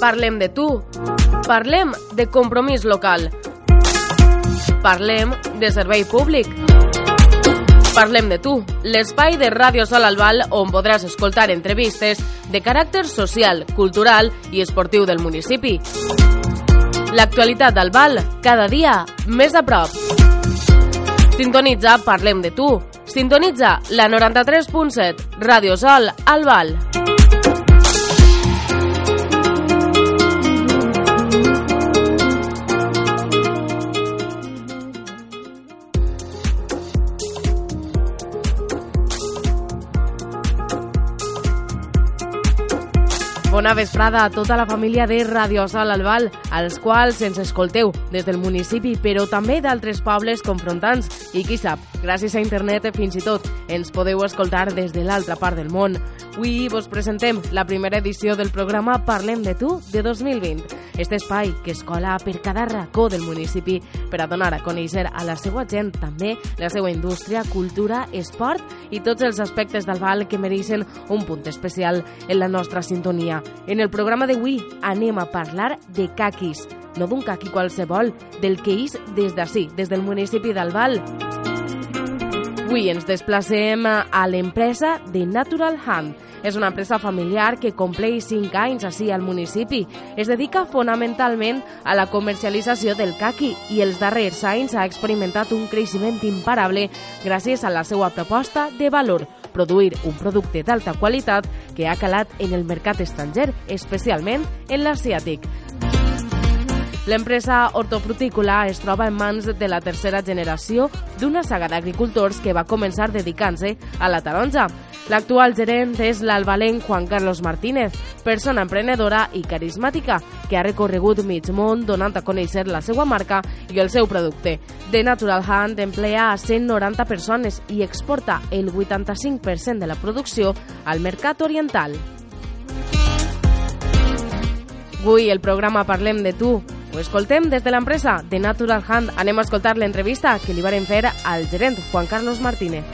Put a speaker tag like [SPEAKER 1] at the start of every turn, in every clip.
[SPEAKER 1] Parlem de tu. Parlem de compromís local. Parlem de servei públic. Parlem de tu, l'espai de Ràdio Sol Albal on podràs escoltar entrevistes de caràcter social, cultural i esportiu del municipi. L'actualitat d'Albal, cada dia més a prop. Sintonitza Parlem de tu. Sintonitza la 93.7, Ràdio Sol Albal. Bona vesprada a tota la família de Radio Sol Albal, als quals ens escolteu des del municipi, però també d'altres pobles confrontants. I qui sap, gràcies a internet fins i tot ens podeu escoltar des de l'altra part del món. Avui vos presentem la primera edició del programa Parlem de tu de 2020. Este espai que es cola per cada racó del municipi per a donar a conèixer a la seva gent també la seva indústria, cultura, esport i tots els aspectes del Val que mereixen un punt especial en la nostra sintonia. En el programa d'avui anem a parlar de caquis, no d'un caqui qualsevol, del que és des d'ací, des del municipi d'Albal. Avui ens desplacem a l'empresa de Natural Hand. És una empresa familiar que compleix 5 anys així al municipi. Es dedica fonamentalment a la comercialització del caqui i els darrers anys ha experimentat un creixement imparable gràcies a la seva proposta de valor, produir un producte d'alta qualitat que ha calat en el mercat estranger, especialment en l'asiàtic. L'empresa hortofrutícola es troba en mans de la tercera generació d'una saga d'agricultors que va començar dedicant-se a la taronja. L'actual gerent és l'albalenc Juan Carlos Martínez, persona emprenedora i carismàtica, que ha recorregut mig món donant a conèixer la seva marca i el seu producte. The Natural Hand emplea a 190 persones i exporta el 85% de la producció al mercat oriental. Avui el programa Parlem de tu ho escoltem des de l'empresa de Natural Hand. Anem a escoltar l'entrevista que li varen fer al gerent Juan Carlos Martínez.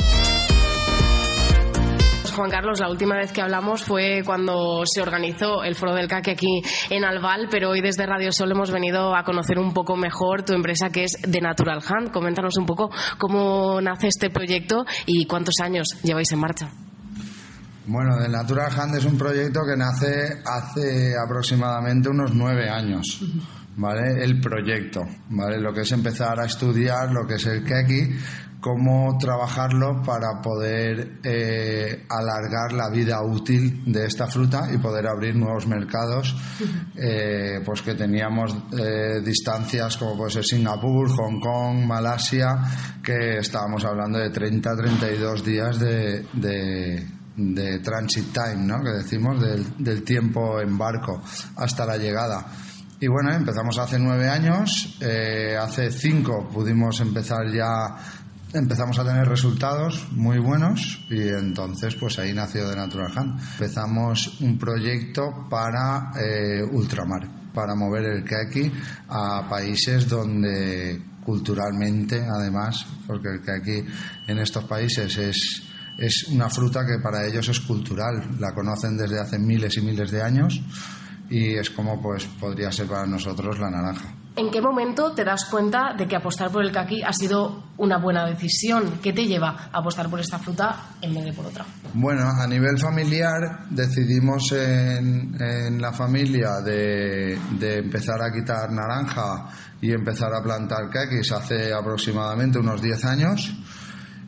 [SPEAKER 1] Juan Carlos, la última vez que hablamos fue cuando se organizó el Foro del CAC aquí en Albal, pero hoy desde Radio Sol hemos venido a conocer un poco mejor tu empresa que es The Natural Hand. Coméntanos un poco cómo nace este proyecto y cuántos años lleváis en marcha.
[SPEAKER 2] Bueno, The Natural Hand es un proyecto que nace hace aproximadamente unos nueve años. ¿Vale? El proyecto, ¿vale? Lo que es empezar a estudiar lo que es el keki, cómo trabajarlo para poder eh, alargar la vida útil de esta fruta y poder abrir nuevos mercados, eh, pues que teníamos eh, distancias como puede ser Singapur, Hong Kong, Malasia, que estábamos hablando de 30, 32 días de, de de transit time, ¿no? que decimos, del, del tiempo en barco hasta la llegada. Y bueno, empezamos hace nueve años, eh, hace cinco pudimos empezar ya, empezamos a tener resultados muy buenos y entonces pues ahí nació The Natural Hand. Empezamos un proyecto para eh, ultramar, para mover el keki a países donde culturalmente además, porque el keki en estos países es es una fruta que para ellos es cultural, la conocen desde hace miles y miles de años y es como pues podría ser para nosotros la naranja.
[SPEAKER 1] ¿En qué momento te das cuenta de que apostar por el caqui ha sido una buena decisión? ¿Qué te lleva a apostar por esta fruta en vez de por otra?
[SPEAKER 2] Bueno, a nivel familiar decidimos en, en la familia de, de, empezar a quitar naranja y empezar a plantar caquis hace aproximadamente unos 10 años.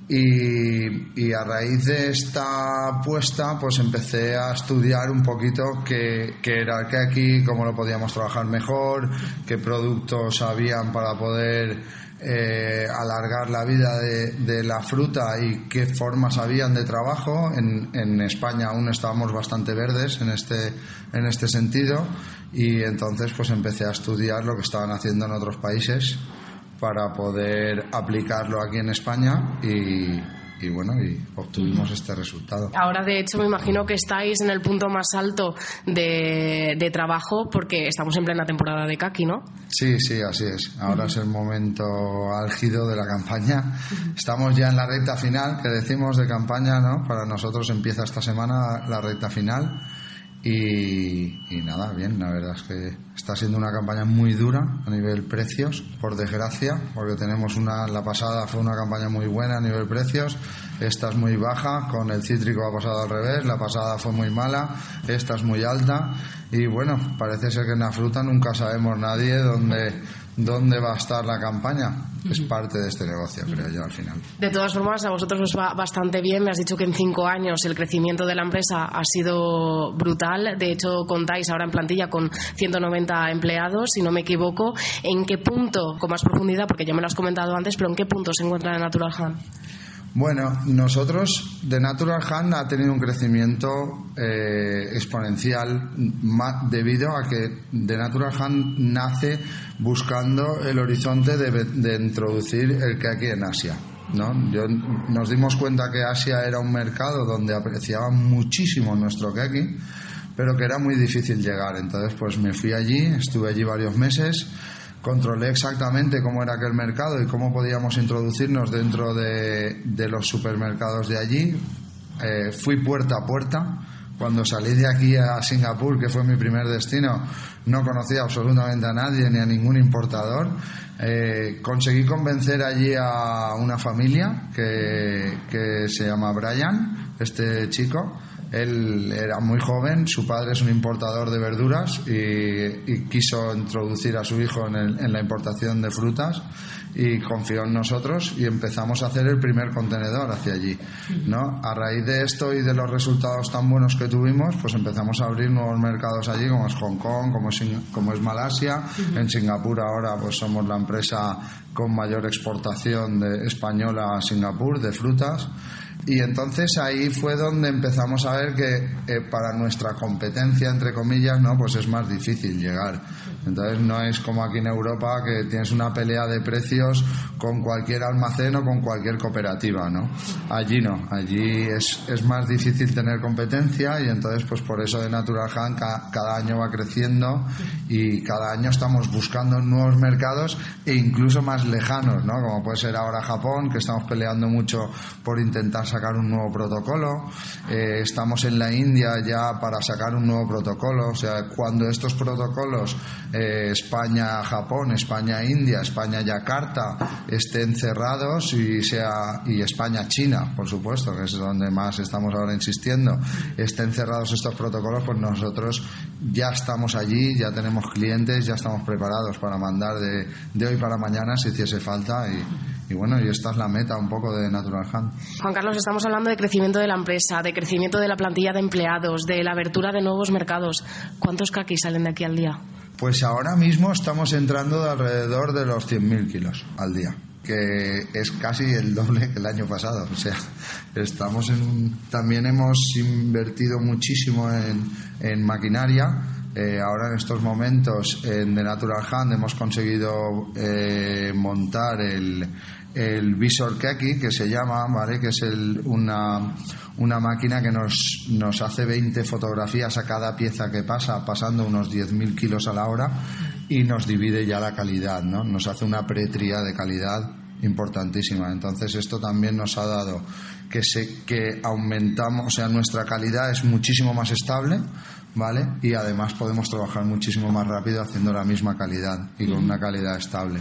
[SPEAKER 2] Y, y, a raíz de esta apuesta, pues empecé a estudiar un poquito qué, qué era el keki, cómo lo podíamos trabajar mejor, qué productos habían para poder eh, alargar la vida de, de, la fruta y qué formas habían de trabajo. En, en España aún estábamos bastante verdes en este, en este sentido y entonces pues empecé a estudiar lo que estaban haciendo en otros países para poder aplicarlo aquí en España y, y, bueno, y obtuvimos este resultado.
[SPEAKER 1] Ahora, de hecho, me imagino que estáis en el punto más alto de, de trabajo porque estamos en plena temporada de kaki, ¿no?
[SPEAKER 2] Sí, sí, así es. Ahora es el momento álgido de la campaña. Estamos ya en la recta final, que decimos de campaña, ¿no? Para nosotros empieza esta semana la recta final Y, nada, bien, la verdad es que está siendo una campaña muy dura a nivel precios, por desgracia, porque tenemos una, la pasada fue una campaña muy buena a nivel precios, esta es muy baja, con el cítrico ha pasado al revés, la pasada fue muy mala, esta es muy alta y bueno, parece ser que en la fruta nunca sabemos nadie dónde, dónde va a estar la campaña. Es parte de este negocio, creo yo, al final.
[SPEAKER 3] De todas formas, a vosotros os va bastante bien. Me has dicho que en cinco años el crecimiento de la empresa ha sido brutal. De hecho, contáis ahora en plantilla con 190 empleados, si no me equivoco. ¿En qué punto, con más profundidad, porque ya me lo has comentado antes, pero en qué punto se encuentra en Natural Hand?
[SPEAKER 2] Bueno, nosotros, de Natural Hand ha tenido un crecimiento eh, exponencial debido a que de Natural Hand nace buscando el horizonte de, introducir el aquí en Asia. ¿no? nos dimos cuenta que Asia era un mercado donde apreciaban muchísimo nuestro keki, pero que era muy difícil llegar. Entonces, pues me fui allí, estuve allí varios meses controlé exactamente cómo era aquel mercado y cómo podíamos introducirnos dentro de, los supermercados de allí. Eh, fui puerta a puerta. Cuando salí de aquí a Singapur, que fue mi primer destino, no conocía absolutamente a nadie ni a ningún importador. Eh, conseguí convencer allí a una familia que, que se llama Brian, este chico, él era muy joven, su padre es un importador de verduras y, quiso introducir a su hijo en, la importación de frutas y confió en nosotros y empezamos a hacer el primer contenedor hacia allí. ¿no? A raíz de esto y de los resultados tan buenos que tuvimos, pues empezamos a abrir nuevos mercados allí, como es Hong Kong, como es, como es Malasia. En Singapur ahora pues somos la empresa con mayor exportación de española a Singapur de frutas. Y entonces ahí fue donde empezamos a ver que eh, para nuestra competencia, entre comillas, no, pues es más difícil llegar. Entonces no es como aquí en Europa que tienes una pelea de precios con cualquier almacén o con cualquier cooperativa, ¿no? Allí no, allí es, es más difícil tener competencia y entonces pues por eso de Natural Hand cada año va creciendo y cada año estamos buscando nuevos mercados e incluso más lejanos, ¿no? Como puede ser ahora Japón, que estamos peleando mucho por intentar sacar un nuevo protocolo, eh, estamos en la India ya para sacar un nuevo protocolo, o sea, cuando estos protocolos eh, España-Japón, España-India, España-Yakarta estén cerrados y, sea, y España-China, por supuesto, que es donde más estamos ahora insistiendo, estén cerrados estos protocolos, pues nosotros ya estamos allí, ya tenemos clientes, ya estamos preparados para mandar de, de hoy para mañana si hiciese falta. Y, bueno, y esta es la meta un poco de Natural Hand.
[SPEAKER 3] Juan Carlos, estamos hablando de crecimiento de la empresa, de crecimiento de la plantilla de empleados, de la abertura de nuevos mercados. ¿Cuántos kakis salen de aquí al día?
[SPEAKER 2] Pues ahora mismo estamos entrando de alrededor de los 100.000 kilos al día que es casi el doble que el año pasado. O sea, estamos en. También hemos invertido muchísimo en, en maquinaria. Eh, ahora en estos momentos en The Natural Hand hemos conseguido eh, montar el, el Visor Keki, que se llama, ¿vale? que es el, una, una máquina que nos, nos hace 20 fotografías a cada pieza que pasa, pasando unos 10.000 kilos a la hora, y nos divide ya la calidad, ¿no? Nos hace una pretría de calidad importantísima. Entonces esto también nos ha dado que, se, que aumentamos, o sea, nuestra calidad es muchísimo más estable, ¿vale? Y además podemos trabajar muchísimo más rápido haciendo la misma calidad y con una calidad estable.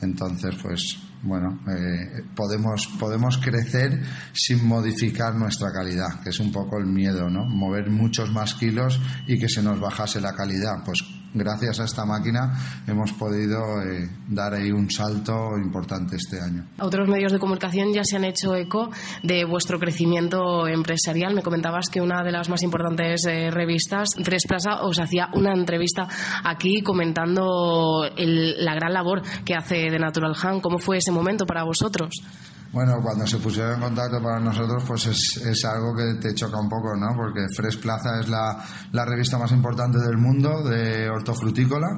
[SPEAKER 2] Entonces, pues bueno, eh, podemos, podemos crecer sin modificar nuestra calidad, que es un poco el miedo, ¿no? Mover muchos más kilos y que se nos bajase la calidad. Pues gracias a esta máquina hemos podido eh, dar ahí un salto importante este año.
[SPEAKER 3] Otros medios de comunicación ya se han hecho eco de vuestro crecimiento empresarial. Me comentabas que una de las más importantes eh, revistas, Tres Plaza, os hacía una entrevista aquí comentando la gran labor que hace de Natural Han. ¿Cómo fue ese momento para vosotros?
[SPEAKER 2] Bueno, cuando se pusieron en contacto para nosotros, pues es, es, algo que te choca un poco, ¿no? Porque Fresh Plaza es la, la revista más importante del mundo de hortofrutícola.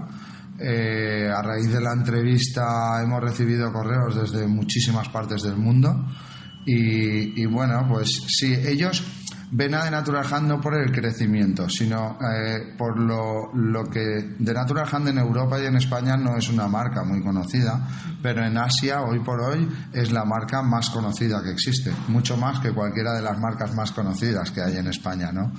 [SPEAKER 2] Eh, a raíz de la entrevista hemos recibido correos desde muchísimas partes del mundo. Y, y bueno, pues sí, ellos ven a The Natural Hand no por el crecimiento, sino eh, por lo, lo que The Natural Hand en Europa y en España no es una marca muy conocida, pero en Asia hoy por hoy es la marca más conocida que existe, mucho más que cualquiera de las marcas más conocidas que hay en España, ¿no?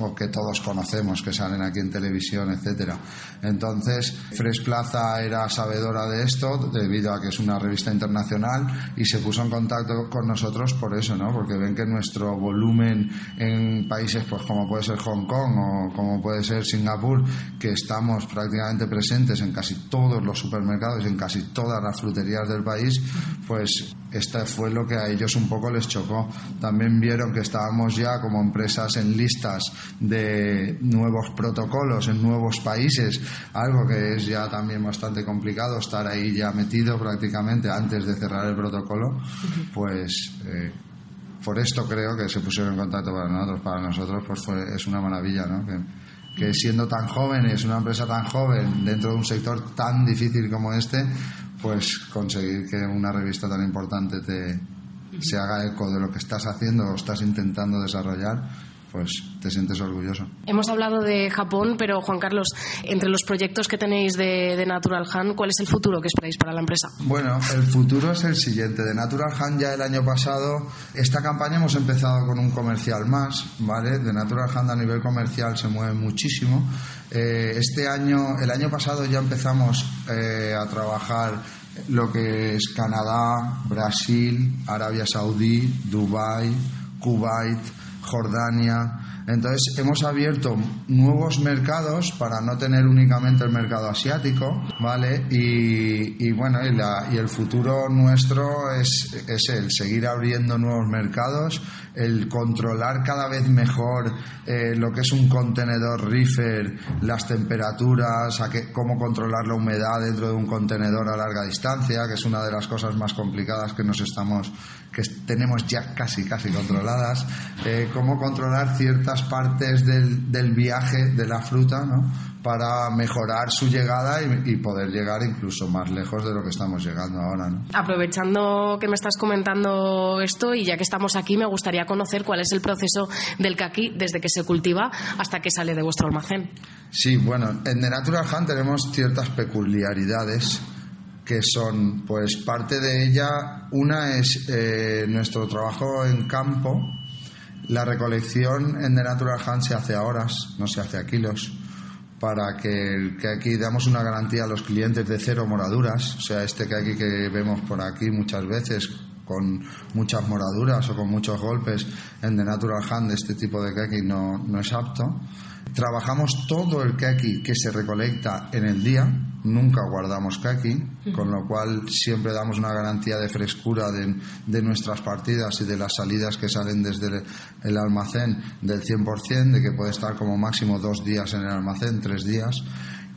[SPEAKER 2] O que todos conocemos, que salen aquí en televisión, etcétera. Entonces, Fresh Plaza era sabedora de esto debido a que es una revista internacional y se puso en contacto con nosotros por eso, ¿no? Porque ven que nuestro volumen en países pues como puede ser Hong Kong o como puede ser Singapur, que estamos prácticamente presentes en casi todos los supermercados y en casi todas las fruterías del país, pues este fue lo que a ellos un poco les chocó. También vieron que estábamos ya como empresas en listas de nuevos protocolos en nuevos países, algo que es ya también bastante complicado estar ahí ya metido prácticamente antes de cerrar el protocolo, pues eh, por esto creo que se pusieron en contacto para nosotros. Para nosotros pues fue, es una maravilla, ¿no? Que, siendo tan jóvenes, una empresa tan joven, dentro de un sector tan difícil como este, pues conseguir que una revista tan importante te se haga eco de lo que estás haciendo o estás intentando desarrollar, pues te sientes orgulloso.
[SPEAKER 3] Hemos hablado de Japón, pero Juan Carlos, entre los proyectos que tenéis de, de, Natural Han, ¿cuál es el futuro que esperáis para la empresa?
[SPEAKER 2] Bueno, el futuro es el siguiente. De Natural Han ya el año pasado, esta campaña hemos empezado con un comercial más, ¿vale? De Natural Han a nivel comercial se mueve muchísimo. Eh, este año, el año pasado ya empezamos eh, a trabajar lo que es Canadá, Brasil, Arabia Saudí, Dubai, Kuwait, Jordania. Entonces hemos abierto nuevos mercados para no tener únicamente el mercado asiático, ¿vale? Y, y bueno, y, la, y, el futuro nuestro es, es, el seguir abriendo nuevos mercados, el controlar cada vez mejor eh, lo que es un contenedor reefer, las temperaturas, a qué, cómo controlar la humedad dentro de un contenedor a larga distancia, que es una de las cosas más complicadas que nos estamos que tenemos ya casi casi controladas, eh, cómo controlar ciertas partes del, del, viaje de la fruta, ¿no? para mejorar su llegada y, y, poder llegar incluso más lejos de lo que estamos llegando ahora. ¿no?
[SPEAKER 3] Aprovechando que me estás comentando esto y ya que estamos aquí, me gustaría conocer cuál es el proceso del kaki desde que se cultiva hasta que sale de vuestro almacén.
[SPEAKER 2] Sí, bueno, en The Natural Hunt tenemos ciertas peculiaridades que son, pues parte de ella, una es eh, nuestro trabajo en campo, la recolección en The Natural Hunt se hace a horas, no se hace a kilos, para que, que aquí damos una garantía a los clientes de cero moraduras, o sea, este que aquí que vemos por aquí muchas veces con muchas moraduras o con muchos golpes en The Natural Hand, este tipo de kaki no, no es apto. Trabajamos todo el kaki que se recolecta en el día, nunca guardamos kaki, con lo cual siempre damos una garantía de frescura de, de nuestras partidas y de las salidas que salen desde el, el almacén del 100%, de que puede estar como máximo dos días en el almacén, tres días.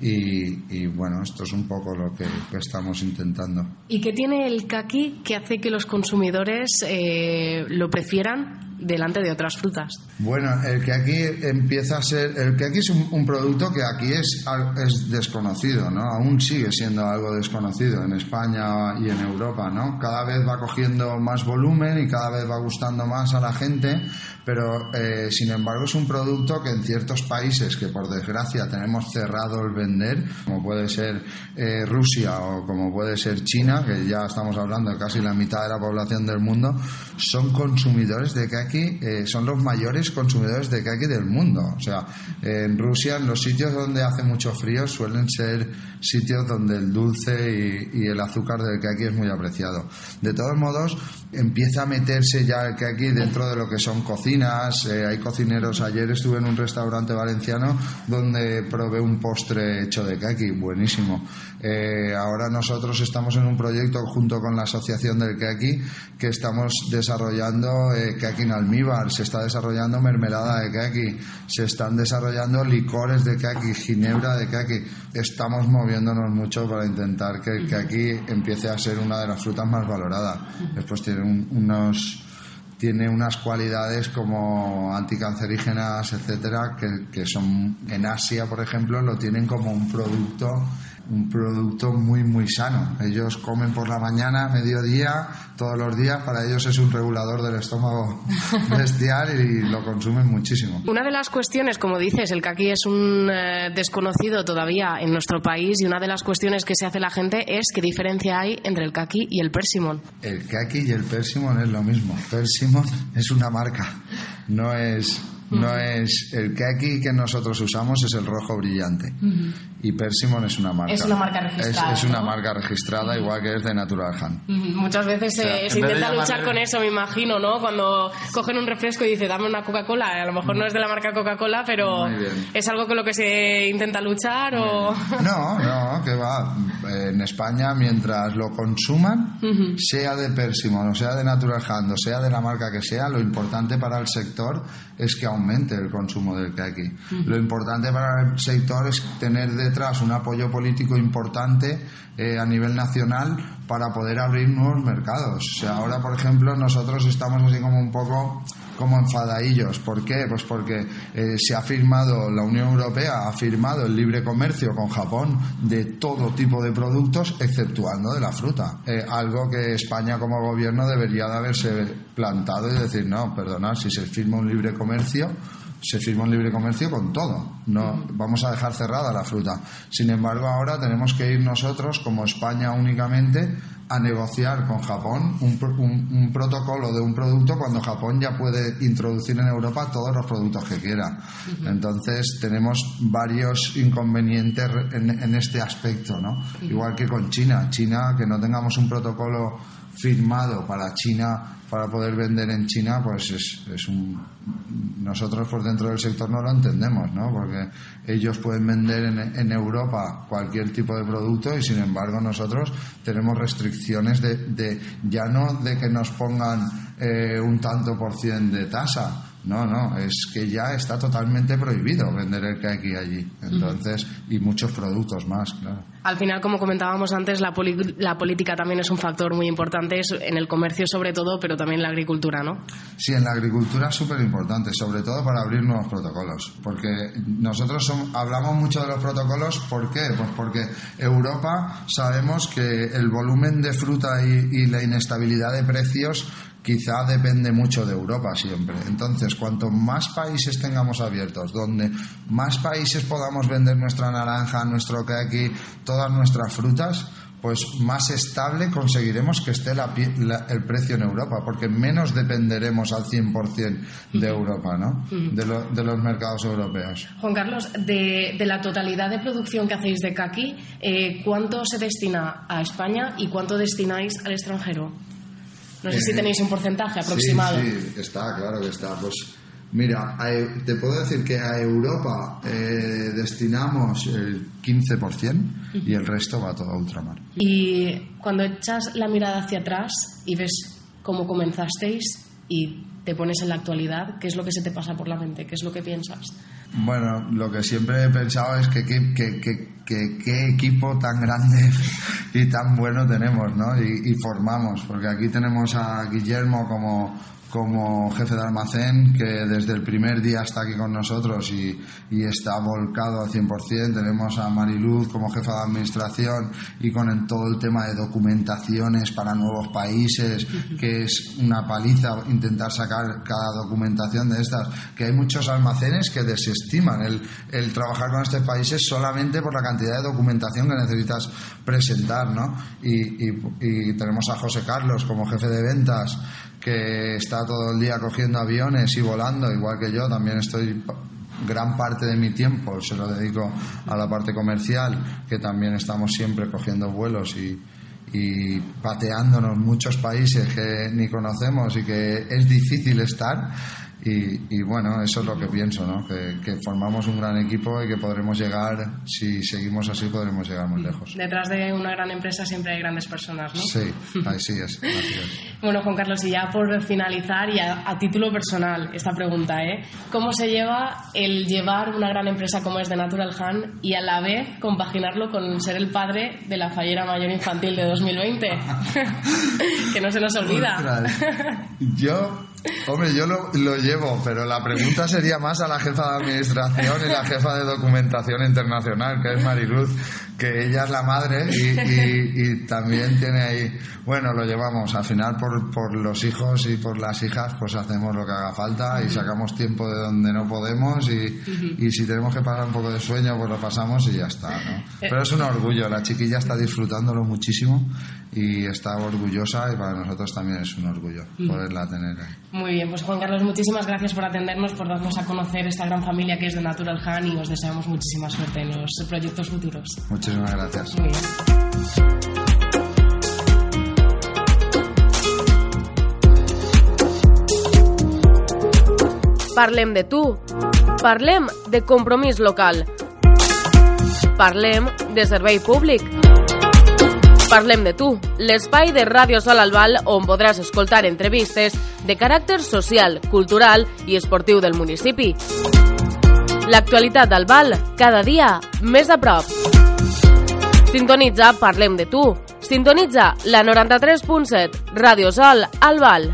[SPEAKER 2] Y, bueno, esto es un poco lo que, que, estamos intentando.
[SPEAKER 3] ¿Y qué tiene el kaki que hace que los consumidores eh, lo prefieran delante de otras frutas?
[SPEAKER 2] Bueno, el que aquí empieza a ser, el que aquí es un, producto que aquí es, es desconocido, ¿no? Aún sigue siendo algo desconocido en España y en Europa, ¿no? Cada vez va cogiendo más volumen y cada vez va gustando más a la gente, pero eh, sin embargo es un producto que en ciertos países que por desgracia tenemos cerrado el vender, como puede ser eh, Rusia o como puede ser China, que ya estamos hablando de casi la mitad de la población del mundo, son consumidores de eh, son los mayores consumidores de kaki del mundo. O sea, en Rusia, en los sitios donde hace mucho frío, suelen ser sitios donde el dulce y, y el azúcar del kaki es muy apreciado. De todos modos, empieza a meterse ya el kaki dentro de lo que son cocinas. Eh, hay cocineros. Ayer estuve en un restaurante valenciano donde probé un postre hecho de kaki, buenísimo. Eh, ahora nosotros estamos en un proyecto junto con la Asociación del Kaki que estamos desarrollando eh, kaki en almíbar, se está desarrollando mermelada de kaki, se están desarrollando licores de kaki, ginebra de kaki. Estamos moviéndonos mucho para intentar que el kaki empiece a ser una de las frutas más valoradas. Después tiene un, unos tiene unas cualidades como anticancerígenas, etcétera, que, que, son en Asia, por ejemplo, lo tienen como un producto un producto muy muy sano. Ellos comen por la mañana, mediodía, todos los días, para ellos es un regulador del estómago bestial y lo consumen muchísimo.
[SPEAKER 3] Una de las cuestiones, como dices, el kaki es un eh, desconocido todavía en nuestro país y una de las cuestiones que se hace la gente es qué diferencia hay entre el kaki y el persimón.
[SPEAKER 2] El kaki y el persimón es lo mismo. Persimón es una marca, no es no es el kaki que nosotros usamos es el rojo brillante y Persimmon es una marca.
[SPEAKER 3] Es una marca registrada.
[SPEAKER 2] Es, una marca registrada, igual que es de Natural Hand.
[SPEAKER 3] Muchas veces se intenta luchar con eso, me imagino, ¿no? Cuando cogen un refresco y dicen, dame una Coca-Cola. A lo mejor no es de la marca Coca-Cola, pero ¿es algo con lo que se intenta luchar o...?
[SPEAKER 2] No, no, que va. En España, mientras lo consuman, sea de Persimmon o sea de Natural Hand o sea de la marca que sea, lo importante para el sector es que aumente el consumo del kaki. Lo importante para el sector es tener de detrás un apoyo político importante eh, a nivel nacional para poder abrir nuevos mercados. Ahora, por ejemplo, nosotros estamos así como un poco como enfadadillos. ¿Por qué? Pues porque eh, se ha firmado, la Unión Europea ha firmado el libre comercio con Japón de todo tipo de productos, exceptuando de la fruta. Eh, algo que España como gobierno debería de haberse plantado y decir, no, perdonad, si se firma un libre comercio, se firma un libre comercio con todo. No vamos a dejar cerrada la fruta. Sin embargo, ahora tenemos que ir nosotros, como España únicamente, a negociar con Japón un, protocolo de un producto cuando Japón ya puede introducir en Europa todos los productos que quiera. Entonces tenemos varios inconvenientes en, en este aspecto, ¿no? Igual que con China. China, que no tengamos un protocolo firmado para China para poder vender en China, pues es, es un... Nosotros por dentro del sector no lo entendemos, ¿no? Porque ellos pueden vender en, en Europa cualquier tipo de producto y sin embargo nosotros tenemos restricciones de, de ya no de que nos pongan eh, un tanto por cien de tasa, no, no, es que ya está totalmente prohibido vender el kaki allí. Entonces, y muchos productos más, claro.
[SPEAKER 3] Al final, como comentábamos antes, la, la política también es un factor muy importante en el comercio sobre todo, pero también en la agricultura, ¿no?
[SPEAKER 2] Sí, en la agricultura es súper importante, sobre todo para abrir nuevos protocolos. Porque nosotros hablamos mucho de los protocolos, ¿por qué? Pues porque Europa sabemos que el volumen de fruta y la inestabilidad de precios quizá depende mucho de Europa siempre. Entonces, cuanto más países tengamos abiertos, donde más países podamos vender nuestra naranja, nuestro kaki, todas nuestras frutas, pues más estable conseguiremos que esté el precio en Europa, porque menos dependeremos al 100% de Europa, ¿no? de, los mercados europeos.
[SPEAKER 3] Juan Carlos, de, la totalidad de producción que hacéis de kaki, eh, ¿cuánto se destina a España y cuánto destináis al extranjero? No sé si eh, tenéis un porcentaje aproximado.
[SPEAKER 2] Sí, sí, está, claro que está. Pues mira, te puedo decir que a Europa eh, destinamos el 15% y el resto va todo a ultramar.
[SPEAKER 3] Y cuando echas la mirada hacia atrás y ves cómo comenzasteis y te pones en la actualidad, ¿qué es lo que se te pasa por la mente? ¿Qué es lo que piensas?
[SPEAKER 2] Bueno, lo que siempre he pensado es que qué equipo tan grande y tan bueno tenemos, ¿no? Y, y, formamos, porque aquí tenemos a Guillermo como como jefe de almacén que desde el primer día está aquí con nosotros y, está volcado al 100%. Tenemos a Mariluz como jefa de administración y con todo el tema de documentaciones para nuevos países, que es una paliza intentar sacar cada documentación de estas. Que hay muchos almacenes que desestiman el, el trabajar con estos países solamente por la cantidad de documentación que necesitas presentar, ¿no? Y, y tenemos a José Carlos como jefe de ventas que está todo el día cogiendo aviones y volando, igual que yo, también estoy gran parte de mi tiempo se lo dedico a la parte comercial, que también estamos siempre cogiendo vuelos y, pateándonos muchos países que ni conocemos y que es difícil estar y, bueno, eso es lo que pienso, ¿no? Que, formamos un gran equipo y que podremos llegar, si seguimos así, podremos llegar muy lejos.
[SPEAKER 3] Detrás de una gran empresa siempre hay grandes personas, ¿no?
[SPEAKER 2] Sí, así es.
[SPEAKER 3] bueno, Juan Carlos, y ya por finalizar, y a, título personal, esta pregunta, ¿eh? ¿Cómo se lleva el llevar una gran empresa como es de Natural Han y a la vez compaginarlo con ser el padre de la fallera mayor infantil de 2020? que no se nos olvida.
[SPEAKER 2] Yo Hombre, yo lo, lo, llevo, pero la pregunta sería más a la jefa de administración y la jefa de documentación internacional, que es Mariluz, que ella es la madre y, y, también tiene ahí, bueno, lo llevamos, al final por, por, los hijos y por las hijas, pues hacemos lo que haga falta y sacamos tiempo de donde no podemos y, y si tenemos que pasar un poco de sueño, pues lo pasamos y ya está, ¿no? Eh. Pero es un orgullo, la chiquilla está disfrutándolo muchísimo y está orgullosa y para nosotros también es un orgullo poderla tener ahí.
[SPEAKER 1] Muy bien, pues Juan Carlos, muchísimas gracias por atendernos, por darnos a conocer esta gran familia que es de Natural Han y os deseamos muchísima suerte en los proyectos futuros.
[SPEAKER 2] Muchísimas gracias.
[SPEAKER 1] Muy bien. Parlem de tu. Parlem de compromís local. Parlem de servei públic. Parlem de tu, l'espai de Ràdio Sol Albal on podràs escoltar entrevistes de caràcter social, cultural i esportiu del municipi. L'actualitat d'Albal, cada dia més a prop. Sintonitza Parlem de tu. Sintonitza la 93.7, Ràdio Sol Albal.